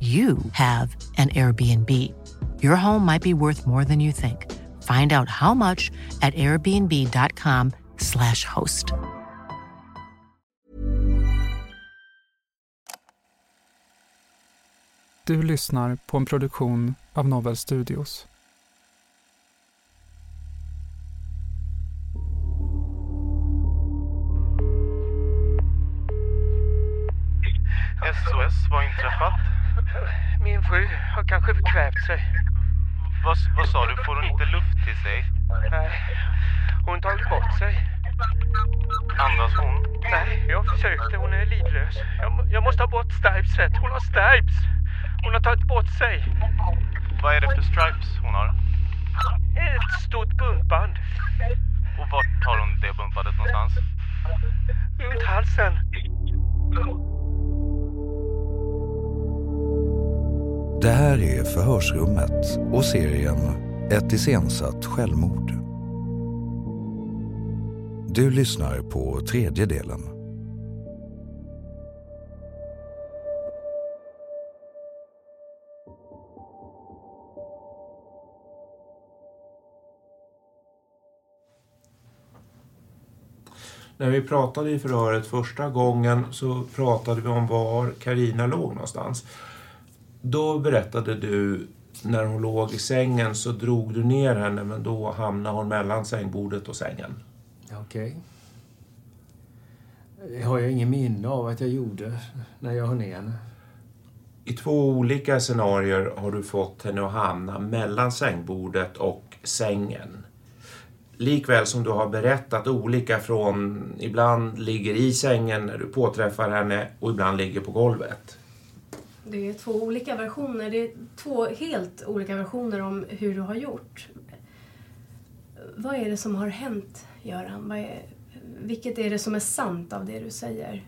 you have an Airbnb. Your home might be worth more than you think. Find out how much at airbnb.com/slash host. Du lyssnar på en produktion av Novel Studios. SOS, vad har inträffat? Min fru har kanske förkvävt sig. Vad, vad sa du? Får hon inte luft till sig? Nej, hon tagit bort sig. Andas hon? Nej, jag försökte. Hon är livlös. Jag, jag måste ha bort Stipeset. Hon har Stipes. Hon har tagit bort sig. Vad är det för stripes hon har? Ett stort buntband Och vart har hon det bumpandet någonstans? runt halsen. Det här är Förhörsrummet och serien Ett iscensatt självmord. Du lyssnar på tredje delen. När vi pratade i förhöret första gången så pratade vi om var Karina låg någonstans. Då berättade du när hon låg i sängen så drog du ner henne men då hamnade hon mellan sängbordet och sängen. Okej. Det har jag ingen minne av att jag gjorde när jag har ner henne. I två olika scenarier har du fått henne att hamna mellan sängbordet och sängen. Likväl som du har berättat olika från ibland ligger i sängen när du påträffar henne och ibland ligger på golvet. Det är två olika versioner. Det är två helt olika versioner om hur du har gjort. Vad är det som har hänt, Göran? Vad är, vilket är det som är sant av det du säger?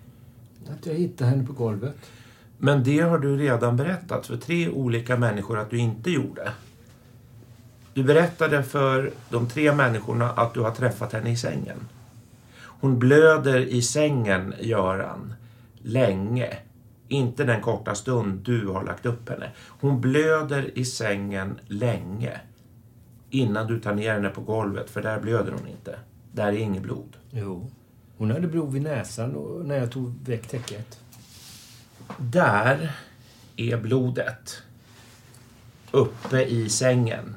Att jag hittade henne på golvet. Men det har du redan berättat för tre olika människor att du inte gjorde. Du berättade för de tre människorna att du har träffat henne i sängen. Hon blöder i sängen, Göran, länge. Inte den korta stund du har lagt upp henne. Hon blöder i sängen länge. Innan du tar ner henne på golvet, för där blöder hon inte. Där är inget blod. Jo. Hon hade blod vid näsan när jag tog väck täcket. Där är blodet. Uppe i sängen.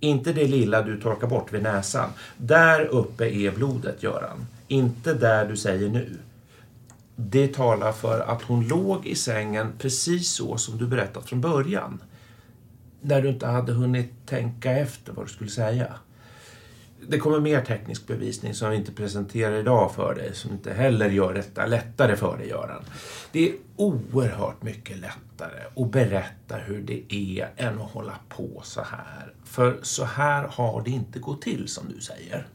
Inte det lilla du torkar bort vid näsan. Där uppe är blodet, Göran. Inte där du säger nu. Det talar för att hon låg i sängen precis så som du berättat från början. När du inte hade hunnit tänka efter vad du skulle säga. Det kommer mer teknisk bevisning som vi inte presenterar idag för dig, som inte heller gör detta lättare för dig, Göran. Det är oerhört mycket lättare att berätta hur det är än att hålla på så här. För så här har det inte gått till, som du säger.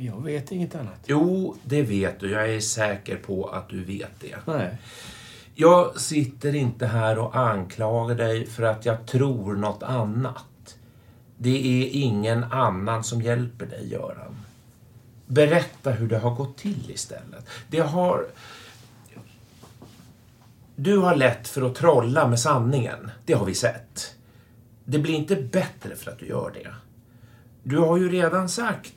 Jag vet inget annat. Jo, det vet du. Jag är säker på att du vet det. Nej. Jag sitter inte här och anklagar dig för att jag tror något annat. Det är ingen annan som hjälper dig, Göran. Berätta hur det har gått till istället. Det har... Du har lätt för att trolla med sanningen. Det har vi sett. Det blir inte bättre för att du gör det. Du har ju redan sagt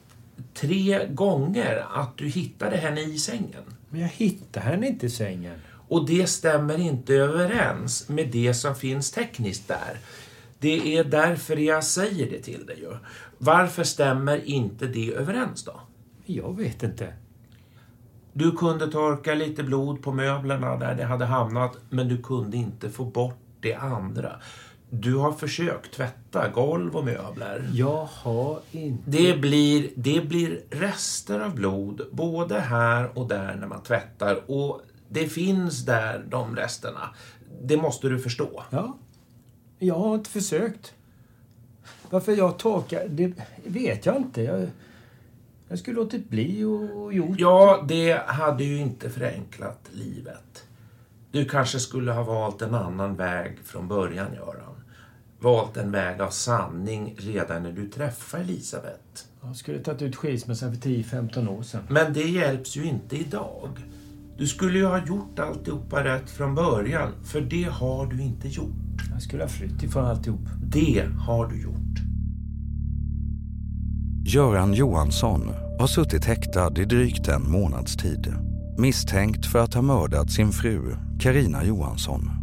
tre gånger att du hittade henne i sängen. Men jag hittade henne inte i sängen. Och det stämmer inte överens med det som finns tekniskt där. Det är därför jag säger det till dig ju. Varför stämmer inte det överens då? Jag vet inte. Du kunde torka lite blod på möblerna där det hade hamnat, men du kunde inte få bort det andra. Du har försökt tvätta golv och möbler. Jag har inte... Det blir, det blir rester av blod både här och där när man tvättar. Och det finns där, de resterna. Det måste du förstå. Ja. Jag har inte försökt. Varför jag torkar, det vet jag inte. Jag, jag skulle låtit bli och gjort... Ja, det hade ju inte förenklat livet. Du kanske skulle ha valt en annan väg från början, Göran. Valt en väg av sanning redan när du träffade Elisabeth. Jag skulle tagit ut skilsmässan för 10-15 år sedan. Men det hjälps ju inte idag. Du skulle ju ha gjort alltihopa rätt från början, för det har du inte gjort. Jag skulle ha flytt ifrån alltihop. Det har du gjort. Göran Johansson har suttit häktad i drygt en månads tid. Misstänkt för att ha mördat sin fru, Karina Johansson.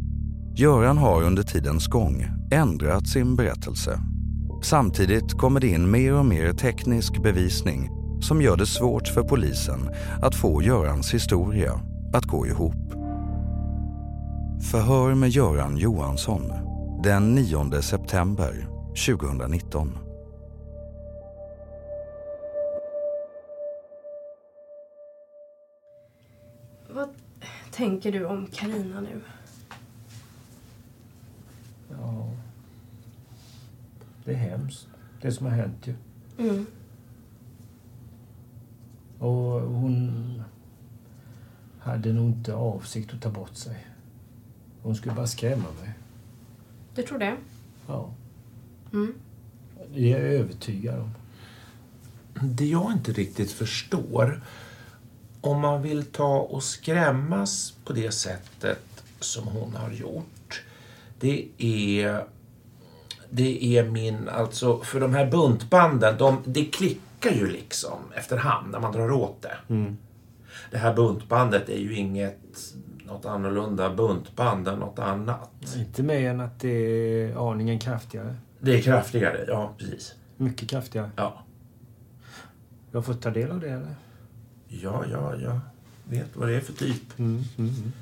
Göran har under tidens gång ändrat sin berättelse. Samtidigt kommer det in mer och mer teknisk bevisning som gör det svårt för polisen att få Görans historia att gå ihop. Förhör med Göran Johansson den 9 september 2019. Vad tänker du om Karina nu? Ja. Det är hemskt, det som har hänt ju. Mm. Och hon hade nog inte avsikt att ta bort sig. Hon skulle bara skrämma mig. Du tror det? Ja. Mm. Det är jag övertygad om. Det jag inte riktigt förstår, om man vill ta och skrämmas på det sättet som hon har gjort, det är det är min, alltså för de här buntbanden, de, det klickar ju liksom efterhand när man drar åt det. Mm. Det här buntbandet är ju inget något annorlunda buntband än något annat. Inte mer än att det är aningen kraftigare. Det är kraftigare, ja precis. Mycket kraftigare. Ja. Jag har fått ta del av det eller? Ja, ja, jag vet vad det är för typ. Mm, mm, mm.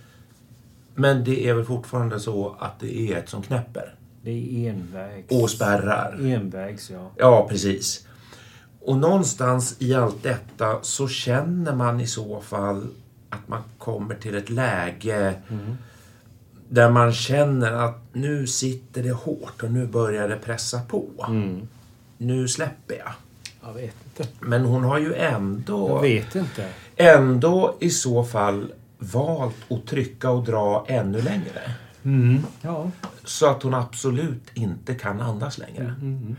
Men det är väl fortfarande så att det är ett som knäpper? Det är envägs. Och spärrar? Envägs, ja. Ja, precis. Och någonstans i allt detta så känner man i så fall att man kommer till ett läge Mm. där man känner att nu sitter det hårt och nu börjar det pressa på. Mm. Nu släpper jag. Jag vet inte. Men hon har ju ändå, Jag vet inte. ändå i så fall valt att trycka och dra ännu längre. Mm. Ja. Så att hon absolut inte kan andas längre. Mm.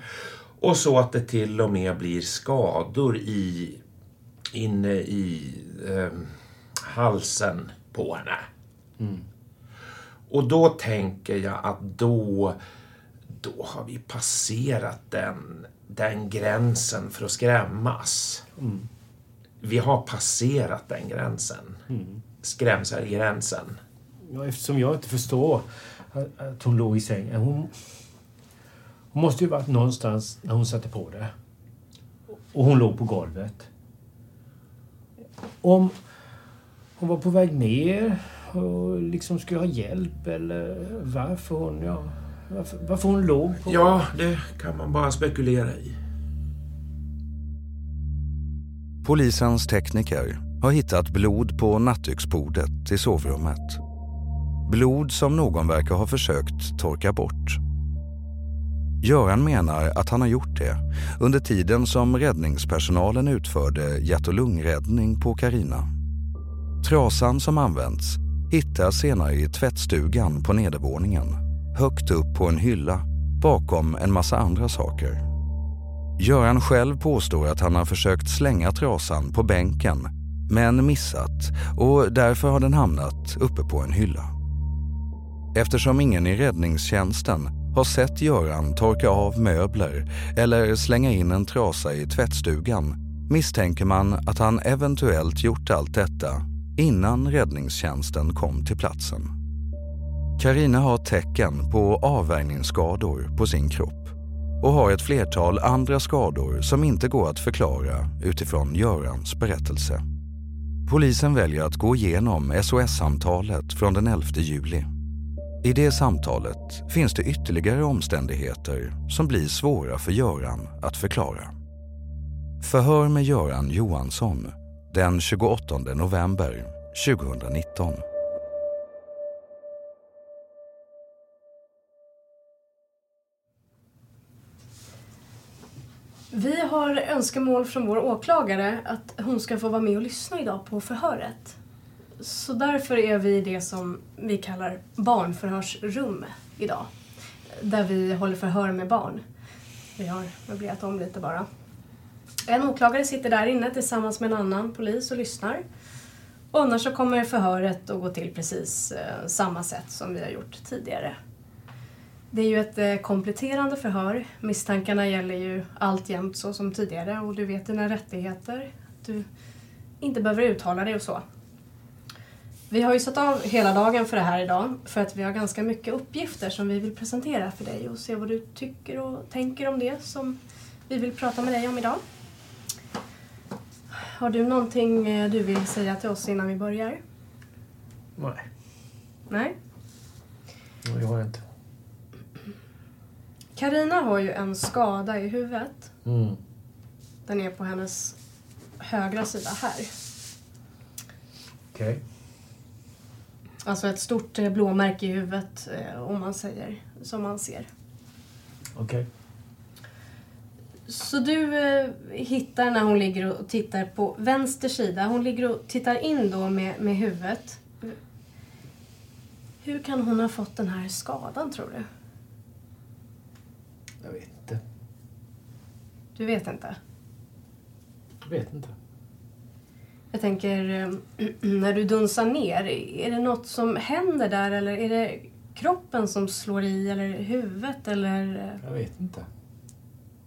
Och så att det till och med blir skador i, inne i eh, halsen på henne. Mm. Och då tänker jag att då, då har vi passerat den, den gränsen för att skrämmas. Mm. Vi har passerat den gränsen. Skrämselgränsen. Ja, eftersom jag inte förstår att, att hon låg i sängen. Hon, hon måste ju varit någonstans när hon satte på det. Och hon låg på golvet. Om hon var på väg ner och liksom skulle ha hjälp eller varför hon, ja, varför, varför hon låg på... Ja, det kan man bara spekulera i. Polisens tekniker har hittat blod på nattduksbordet i sovrummet. Blod som någon verkar ha försökt torka bort. Göran menar att han har gjort det under tiden som räddningspersonalen utförde hjärt och lungräddning på Karina. Trasan som använts hittas senare i tvättstugan på nedervåningen, högt upp på en hylla bakom en massa andra saker. Göran själv påstår att han har försökt slänga trasan på bänken men missat och därför har den hamnat uppe på en hylla. Eftersom ingen i räddningstjänsten har sett Göran torka av möbler eller slänga in en trasa i tvättstugan misstänker man att han eventuellt gjort allt detta innan räddningstjänsten kom till platsen. Karina har tecken på avvärjningsskador på sin kropp och har ett flertal andra skador som inte går att förklara utifrån Görans berättelse. Polisen väljer att gå igenom SOS-samtalet från den 11 juli. I det samtalet finns det ytterligare omständigheter som blir svåra för Göran att förklara. Förhör med Göran Johansson den 28 november 2019. Vi har önskemål från vår åklagare att hon ska få vara med och lyssna idag på förhöret. Så därför är vi i det som vi kallar barnförhörsrum idag. Där vi håller förhör med barn. Vi har möblerat om lite bara. En åklagare sitter där inne tillsammans med en annan polis och lyssnar. Och annars så kommer förhöret att gå till precis eh, samma sätt som vi har gjort tidigare. Det är ju ett eh, kompletterande förhör. Misstankarna gäller ju alltjämt så som tidigare och du vet dina rättigheter. Du inte behöver uttala dig och så. Vi har ju satt av hela dagen för det här idag för att vi har ganska mycket uppgifter som vi vill presentera för dig och se vad du tycker och tänker om det som vi vill prata med dig om idag. Har du någonting eh, du vill säga till oss innan vi börjar? Nej, Nej? det har jag inte. Karina har ju en skada i huvudet. Mm. Den är på hennes högra sida här. Okej. Alltså ett stort eh, blåmärke i huvudet eh, om man säger, som man ser. Okej. Så du eh, hittar när hon ligger och tittar på vänster sida. Hon ligger och tittar in då med, med huvudet. Hur kan hon ha fått den här skadan tror du? Jag vet inte. Du vet inte? Jag vet inte. Jag tänker, eh, när du dunsar ner, är det något som händer där eller är det kroppen som slår i eller huvudet eller? eh, Jag vet inte.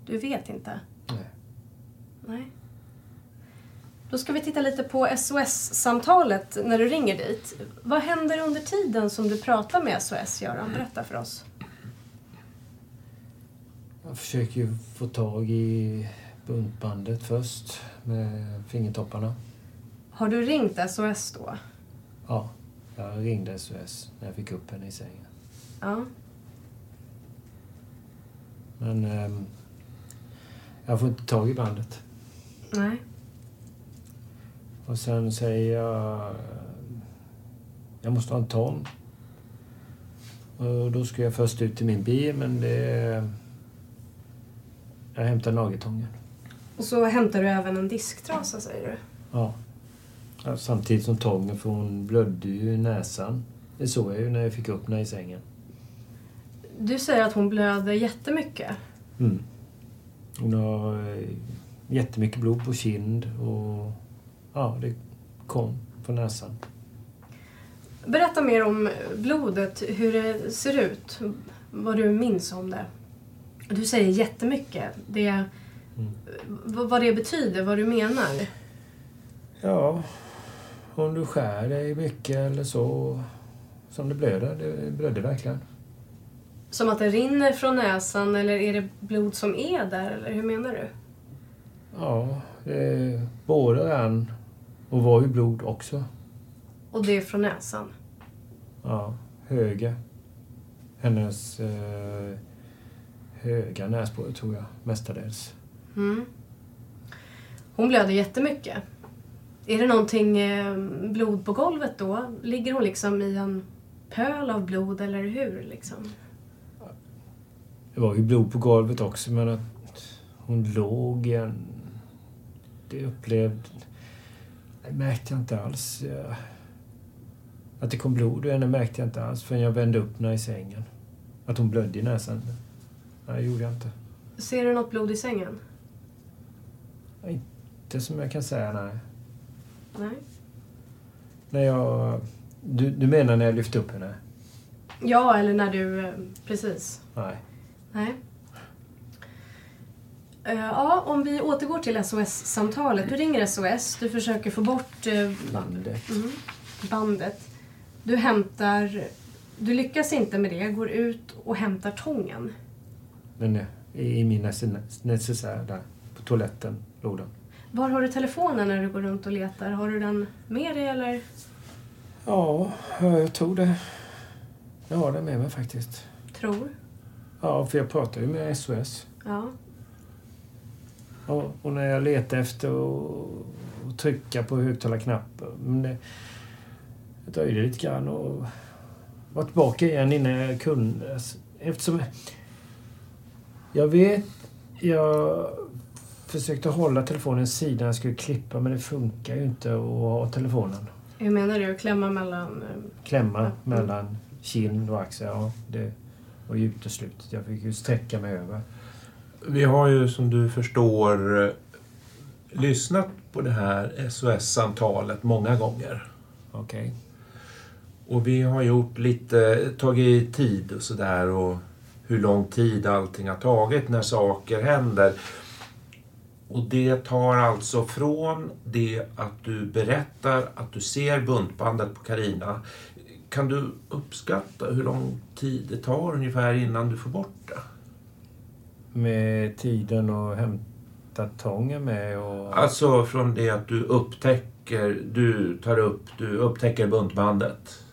Du vet inte? Nej. Nej. Då ska vi titta lite på SOS-samtalet när du ringer dit. Vad händer under tiden som du pratar med SOS, Göran? Berätta för oss. Jag försöker ju få tag i buntbandet först med fingertopparna. Har du ringt SOS då? Ja, jag ringde SOS när jag fick upp henne i sängen. Ja. Men ehm, jag får inte tag i bandet. Nej. Och sen säger jag... Jag måste ha en tång. Och då ska jag först ut till min bil, men det... Jag hämtar nageltången. Och så hämtar du även en disktrasa, säger du? Ja. Ja, Samtidigt som tången, för hon blödde ju i näsan. Det såg jag ju när jag fick upp henne i sängen. Du säger att hon blöder jättemycket. Mm. Hon har eh, jättemycket blod på kind och ja, det kom från näsan. Berätta mer om blodet, hur det ser ut. Vad du minns om det. Du säger jättemycket. Det, v- Vad det betyder, vad du menar. Ja, om du skär dig mycket eller så som det blöder. Det blödde verkligen. Som att det rinner från näsan eller är det blod som är där? Eller hur menar du? Ja, det både rann och var ju blod också. Och det är från näsan? Ja, höger. Hennes eh, höga näsborre tror jag, mestadels. Mm. Hon blöder jättemycket. Är det någonting eh, blod på golvet då? Ligger hon liksom i en pöl av blod eller hur liksom? Det var ju blod på golvet också men att hon låg i en... Det upplevde... Det märkte jag inte alls. Att det kom blod ur henne märkte jag inte alls förrän jag vände upp henne i sängen. Att hon blödde i näsan. Nej, det gjorde jag inte. Ser du något blod i sängen? Inte som jag kan säga, nej. Nej. När jag... Du, du menar när jag lyfte upp henne? Ja, eller när du... eh, Precis. Nej. Nej. Eh, Ja, om vi återgår till SOS-samtalet. Du ringer SOS, du försöker få bort eh, Bandet. mm, bandet. Du hämtar... Du lyckas inte med det, går ut och hämtar tången. Den är i min necess- necessär där. På toaletten låg den. Var har du telefonen när du går runt och letar? Har du den med dig eller? Ja, jag tror det. Jag har den med mig faktiskt. Tror? Ja, för jag pratar ju med SOS. Ja. Och, och när jag letar efter och, och trycka på högtalarknappen. Men det, det dröjde lite grann och var tillbaka igen innan jag kunde. Eftersom jag vet, jag försökte hålla telefonen sidan jag skulle klippa men det funkar ju inte att ha telefonen. Hur menar du? Klämma mellan... eh, Klämma mellan kind och axel. Ja, det var ju uteslutet. Jag fick ju sträcka mig över. Vi har ju som du förstår eh, lyssnat på det här SOS-samtalet många gånger. Okej. Och vi har gjort lite, tagit tid och sådär och hur lång tid allting har tagit när saker händer. Och det tar alltså från det att du berättar att du ser buntbandet på Karina. Kan du uppskatta hur lång tid det tar ungefär innan du får bort det? Med tiden att hämta tången med och... Alltså från det att du upptäcker, du tar upp, du upptäcker buntbandet.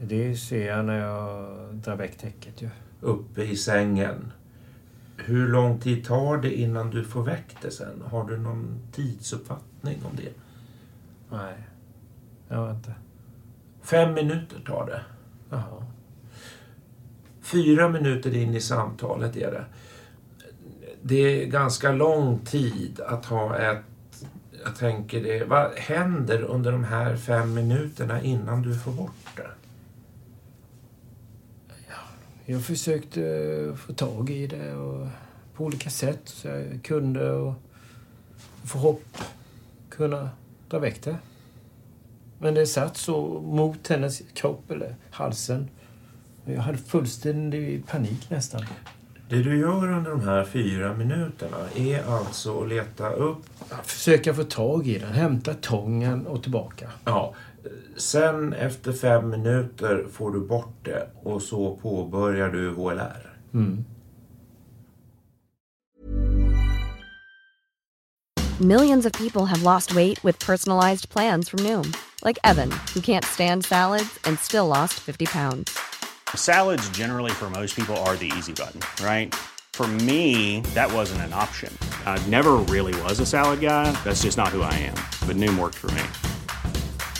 Det ser jag när jag drar väck täcket ju. Uppe i sängen. Hur lång tid tar det innan du får väck det sen? Har du någon tidsuppfattning om det? Nej. Jag vet inte. Fem minuter tar det. Jaha. Fyra minuter in i samtalet är det. Det är ganska lång tid att ha ett... Jag tänker det. Vad händer under de här fem minuterna innan du får bort det? Jag försökte eh, få tag i det och på olika sätt så jag kunde och få hopp kunna dra väck det. Men det satt så mot hennes kropp eller halsen. Jag hade fullständig panik nästan. Det du gör under de här fyra minuterna är alltså att leta upp... Försöka få tag i den, hämta tången och tillbaka. Ja. Sen efter fem minuter får du bort det och så påbörjar du HLR. Mm. Millions of people have lost weight with personalized plans from Noom, like Evan, who can't stand salads and still lost 50 pounds. Salads, generally, for most people, are the easy button, right? For me, that wasn't an option. I never really was a salad guy. That's just not who I am. But Noom worked for me.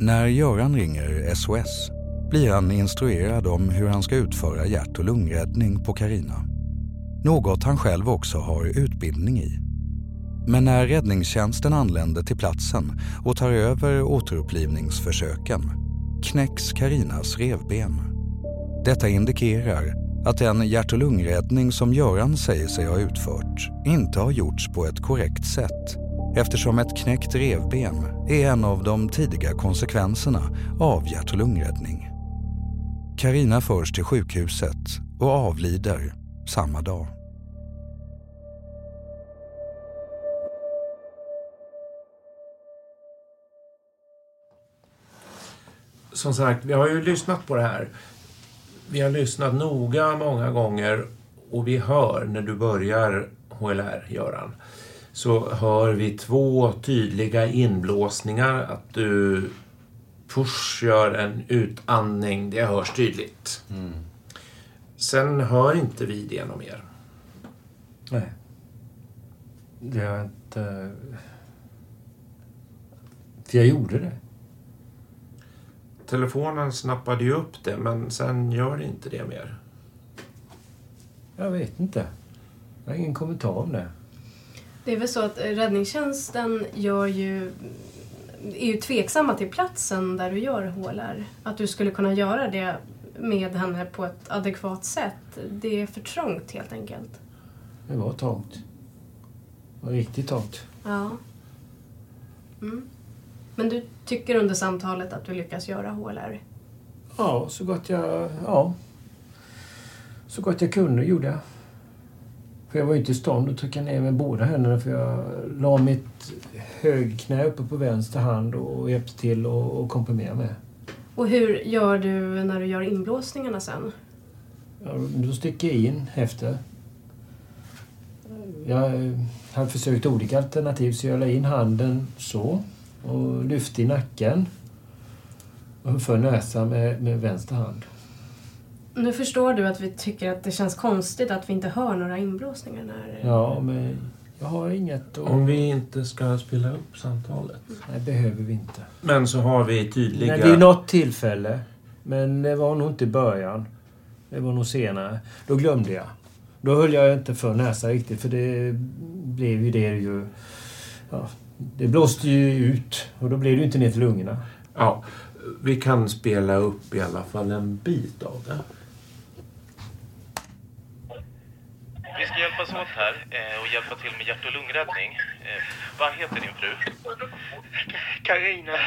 När Göran ringer SOS blir han instruerad om hur han ska utföra hjärt och lungräddning på Karina. Något han själv också har utbildning i. Men när räddningstjänsten anländer till platsen och tar över återupplivningsförsöken knäcks Karinas revben. Detta indikerar att den hjärt och lungräddning som Göran säger sig ha utfört inte har gjorts på ett korrekt sätt eftersom ett knäckt revben är en av de tidiga konsekvenserna av hjärt och lungräddning. Karina förs till sjukhuset och avlider samma dag. Som sagt, vi har ju lyssnat på det här. Vi har lyssnat noga många gånger och vi hör när du börjar HLR, Göran, så hör vi två tydliga inblåsningar. Att du först gör en utandning, det hörs tydligt. Sen hör inte vi det något mer. Nej. Det har inte... För jag gjorde det. Telefonen snappade ju upp det, men sen gör det inte det mer. Jag vet inte. Jag har ingen kommentar om det. Det är väl så att räddningstjänsten gör ju, är ju tveksamma till platsen där du gör HLR. Att du skulle kunna göra det med henne på ett adekvat sätt. Det är för trångt helt enkelt. Det var trångt. Det var riktigt trångt. Ja. Mm. Men du tycker under samtalet att du lyckas göra HLR? Ja, så gott jag... Ja. Så gott jag kunde gjorde jag. För jag var inte i stånd att trycka ner med båda händerna för jag la mitt högerknä uppe på vänster hand och hjälpte till och, och komprimera med. Och hur gör du när du gör inblåsningarna sen? Ja, då sticker jag in efter. Jag hade försökt olika alternativ så jag la in handen så och lyfte i nacken och höll för näsan med, med vänster hand. Nu förstår du att vi tycker att det känns konstigt att vi inte hör några inblåsningar när... Ja, men jag har inget att... Om vi inte ska spela upp samtalet. Nej, behöver vi inte. Men så har vi tydliga... Nej, vid något tillfälle. Men det var nog inte i början. Det var nog senare. Då glömde jag. Då höll jag inte för näsan riktigt för det blev ju det ju... Ja, det blåste ju ut och då blev det ju inte ner till lungorna. Ja, vi kan spela upp i alla fall en bit av det. Vi ska hjälpas åt här eh, och hjälpa till med hjärt och lungräddning. Eh, vad heter din fru? Karina.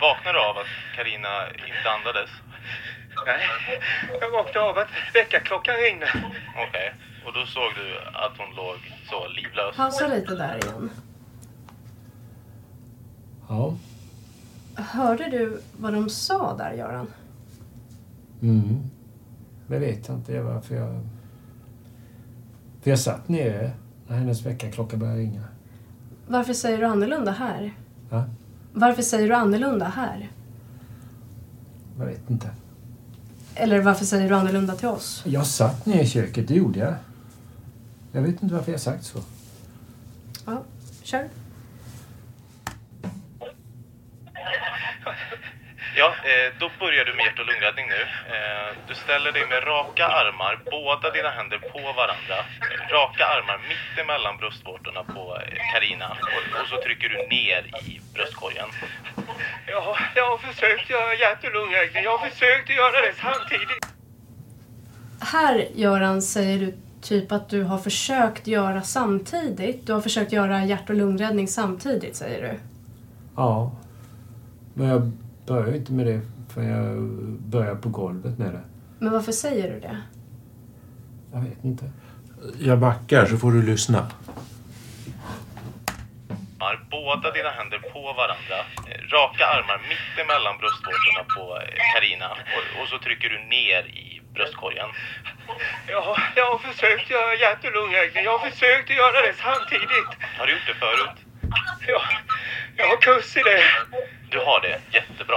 Vaknade du av att Karina inte andades? Nej, jag vaknade av att väckarklockan ringde. Okej. Och då såg du att hon låg så livlös? Pausa lite där igen. Ja. Hörde du vad de sa där, Göran? Mm. Men vet jag inte varför jag... För jag satt nere när hennes väckarklocka började ringa. Varför säger du annorlunda här? Va? Varför säger du annorlunda här? Jag vet inte. Eller varför säger du annorlunda till oss? Jag satt nere i köket, det gjorde jag. Jag vet inte varför jag sagt så. Ja, kör. Ja, eh, då börjar du med hjärt och lungräddning nu. Eh, du ställer dig med raka armar, båda dina händer på varandra. Eh, Raka armar mitt emellan bröstvårtorna på Karina och, och så trycker du ner i bröstkorgen. Ja, jag har försökt göra hjärt och lungräddning. Jag har försökt att göra det samtidigt. Här, Göran, säger du typ att du har försökt göra samtidigt. Du har försökt göra hjärt och lungräddning samtidigt, säger du. Ja. Men jag börjar inte med det för jag börjar på golvet med det. Men varför säger du det? Jag vet inte. Jag backar så får du lyssna. Armar, Båda dina händer på varandra. Eh, Raka armar mitt emellan bröstvårtorna på Karina och, och så trycker du ner i bröstkorgen. Ja, jag har försökt göra hjärt och lungräddning. Jag har försökt att göra det samtidigt. Har du gjort det förut? Ja, jag har kurs i det. Du har det, jättebra.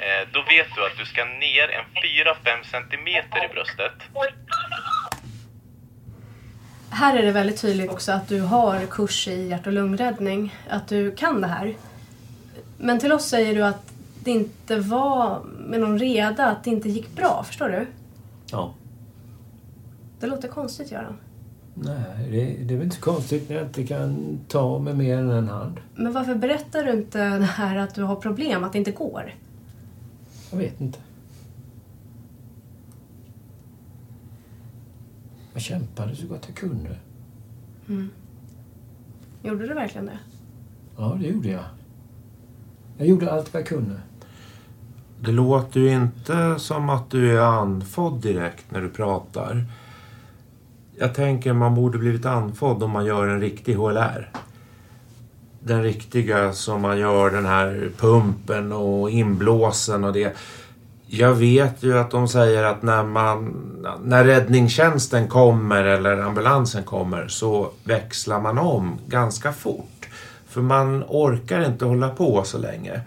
Eh, då vet du att du ska ner en 4-5 centimeter i bröstet. Här är det väldigt tydligt också att du har kurs i hjärt och lungräddning. Att du kan det här. Men till oss säger du att det inte var med någon reda, att det inte gick bra. Förstår du? Ja. Det låter konstigt, Göran. Nej, det, det är väl inte konstigt när jag inte kan ta med mer än en hand. Men varför berättar du inte det här att du har problem, att det inte går? Jag vet inte. Jag kämpade så gott jag kunde. Mm. Gjorde du verkligen det? Ja, det gjorde jag. Jag gjorde allt vad jag kunde. Det låter ju inte som att du är andfådd direkt när du pratar. Jag tänker man borde blivit andfådd om man gör en riktig HLR. Den riktiga som man gör den här pumpen och inblåsen och det. Jag vet ju att de säger att när, man, när räddningstjänsten kommer eller ambulansen kommer så växlar man om ganska fort. För man orkar inte hålla på så länge.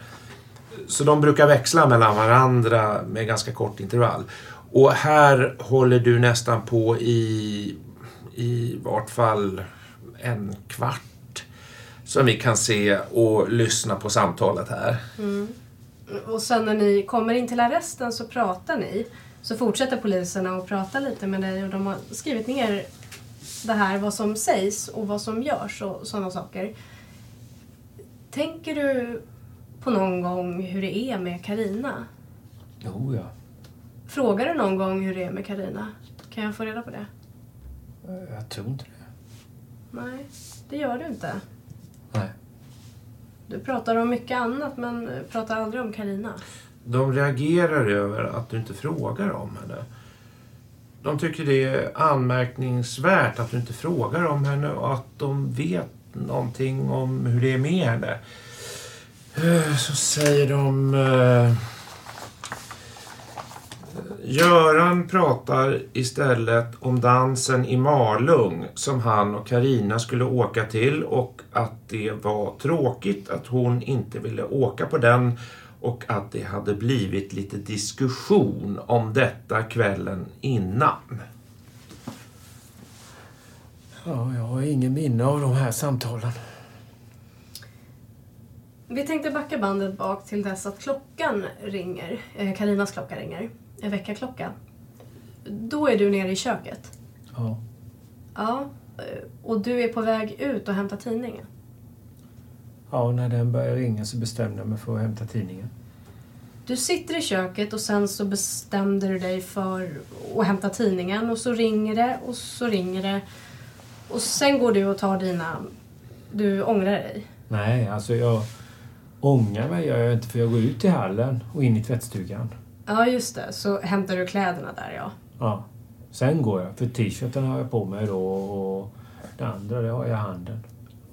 Så de brukar växla mellan varandra med ganska kort intervall. Och här håller du nästan på i, i vart fall en kvart. Som vi kan se och lyssna på samtalet här. Mm. Och sen när ni kommer in till arresten så pratar ni. Så fortsätter poliserna att prata lite med dig och de har skrivit ner det här, vad som sägs och vad som görs och sådana saker. Tänker du på någon gång hur det är med Karina? Jo, ja. Frågar du någon gång hur det är med Karina? Kan jag få reda på det? Jag tror inte det. Nej, det gör du inte. Nej. Du pratar om mycket annat men pratar aldrig om Karina. De reagerar över att du inte frågar om henne. De tycker det är anmärkningsvärt att du inte frågar om henne och att de vet någonting om hur det är med henne. Eh, Så säger de... Göran pratar istället om dansen i Malung som han och Karina skulle åka till och att det var tråkigt att hon inte ville åka på den och att det hade blivit lite diskussion om detta kvällen innan. Ja, jag har ingen minne av de här samtalen. Vi tänkte backa bandet bak till dess att klockan ringer. Eh, Karinas klocka ringer. En väckarklocka. Då är du nere i köket. Ja. Ja. eh, Och du är på väg ut och hämta tidningen. Ja, när den började ringa så bestämde jag mig för att hämta tidningen. Du sitter i köket och sen så bestämde du dig för att hämta tidningen och så ringer det och så ringer det. Och sen går du och tar dina... Du ångrar dig. Nej, alltså jag ångrar mig gör jag inte för jag går ut i hallen och in i tvättstugan. Ja, just det. Så hämtar du kläderna där, ja. Ja. Sen går jag, för t-shirten har jag på mig då och det andra det har jag i handen.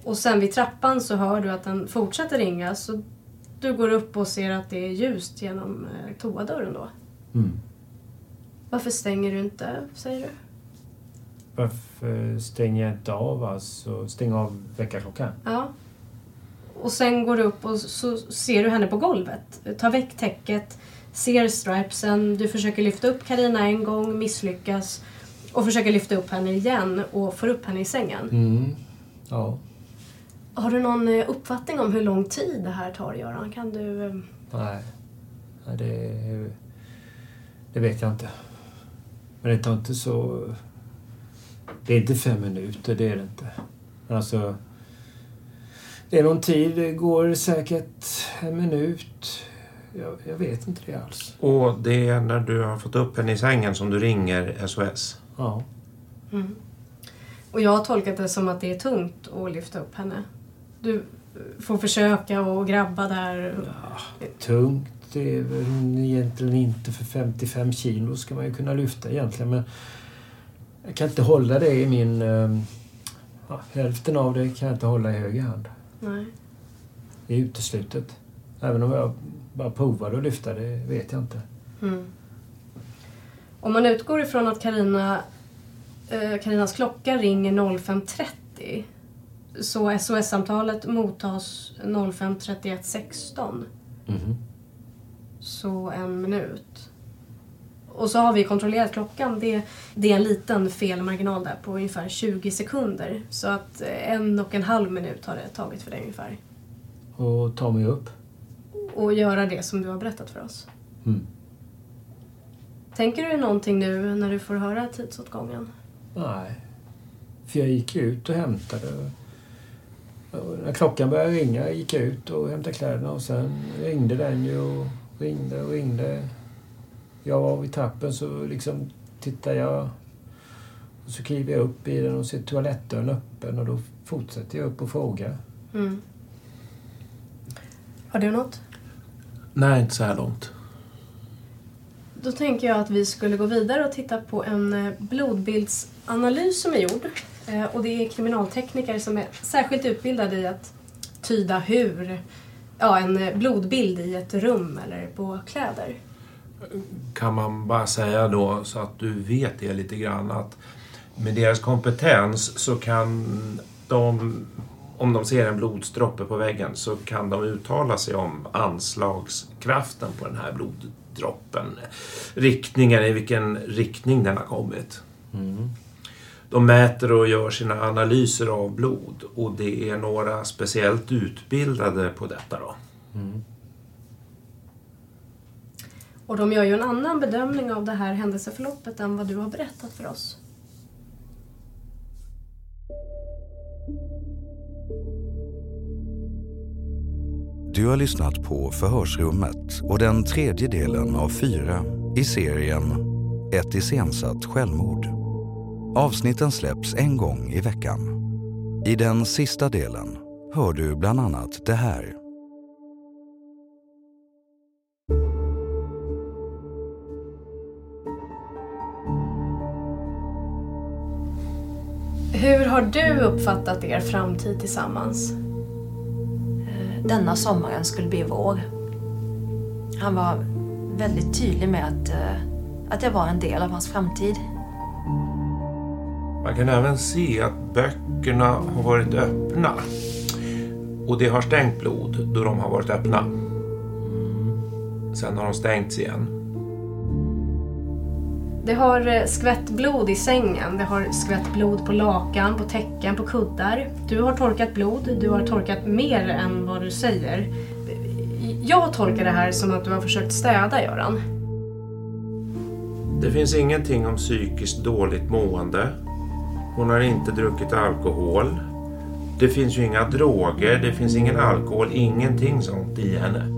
Och sen vid trappan så hör du att den fortsätter ringa så du går upp och ser att det är ljust genom eh, toadörren då. Mm. Varför stänger du inte, säger du? Varför stänger jag inte av alltså? Stäng av väckarklockan? Ja. Och sen går du upp och så ser du henne på golvet. Ta väck täcket, ser stripesen, du försöker lyfta upp Karina en gång, misslyckas och försöker lyfta upp henne igen och får upp henne i sängen. Mm. Ja. Har du någon eh, uppfattning om hur lång tid det här tar, Göran? Kan du... eh, Nej. Nej, det, det vet jag inte. Men det tar inte så... Det är inte fem minuter, det är det inte. Men alltså... Det är någon tid, det går säkert en minut. Jag, jag vet inte det alls. Och det är när du har fått upp henne i sängen som du ringer SOS? Ja. Mm. Och jag har tolkat det som att det är tungt att lyfta upp henne. Du får försöka och grabba där. Ja, tungt det är väl egentligen inte för 55 kilo ska man ju kunna lyfta egentligen men jag kan inte hålla det i min... ehm, Ja, hälften av det kan jag inte hålla i höger hand. Nej. Det är uteslutet. Även om jag bara provade att lyfta det vet jag inte. Mm. Om man utgår ifrån att Carina, eh, Karinas klocka ringer 05.30 så SOS-samtalet mottas 05.31.16. Mhm. Så en minut. Och så har vi kontrollerat klockan. Det, det är en liten felmarginal där på ungefär 20 sekunder. Så att eh, en och en halv minut har det tagit för dig ungefär. Och ta mig upp. Och göra det som du har berättat för oss. Mm. Tänker du någonting nu när du får höra tidsåtgången? Nej. För jag gick ut och hämtade. Och när klockan började ringa gick jag ut och hämtade kläderna och sen ringde den ju och ringde och ringde. Jag var vid trappen så liksom tittade jag och så kliver jag upp i den och ser toalettdörren öppen och då fortsätter jag upp och frågar. Mm. Har du något? Nej, inte så här långt. Då tänker jag att vi skulle gå vidare och titta på en eh, blodbildsanalys som är gjord. Eh, Och det är kriminaltekniker som är särskilt utbildade i att tyda hur ja, en eh, blodbild i ett rum eller på kläder. Kan man bara säga då, så att du vet det lite grann, att med deras kompetens så kan de, om de ser en blodsdroppe på väggen, så kan de uttala sig om anslagskraften på den här bloddroppen. Riktningen, i vilken riktning den har kommit. De mäter och gör sina analyser av blod och det är några speciellt utbildade på detta då. Och de gör ju en annan bedömning av det här händelseförloppet än vad du har berättat för oss. Du har lyssnat på Förhörsrummet och den tredje delen av fyra i serien Ett iscensatt självmord. Avsnitten släpps en gång i veckan. I den sista delen hör du bland annat det här. Hur har du uppfattat er framtid tillsammans? Denna sommaren skulle bli vår. Han var väldigt tydlig med att, eh, att jag var en del av hans framtid. Man kan även se att böckerna har varit öppna. Och det har stängt blod då de har varit öppna. Sen har de stängts igen. Det har eh, skvätt blod i sängen, det har skvätt blod på lakan, på täcken, på kuddar. Du har torkat blod, du har torkat mer än vad du säger. Jag tolkar det här som att du har försökt städa, Göran. Det finns ingenting om psykiskt dåligt mående. Hon har inte druckit alkohol. Det finns ju inga droger, det finns ingen alkohol, ingenting sånt i henne.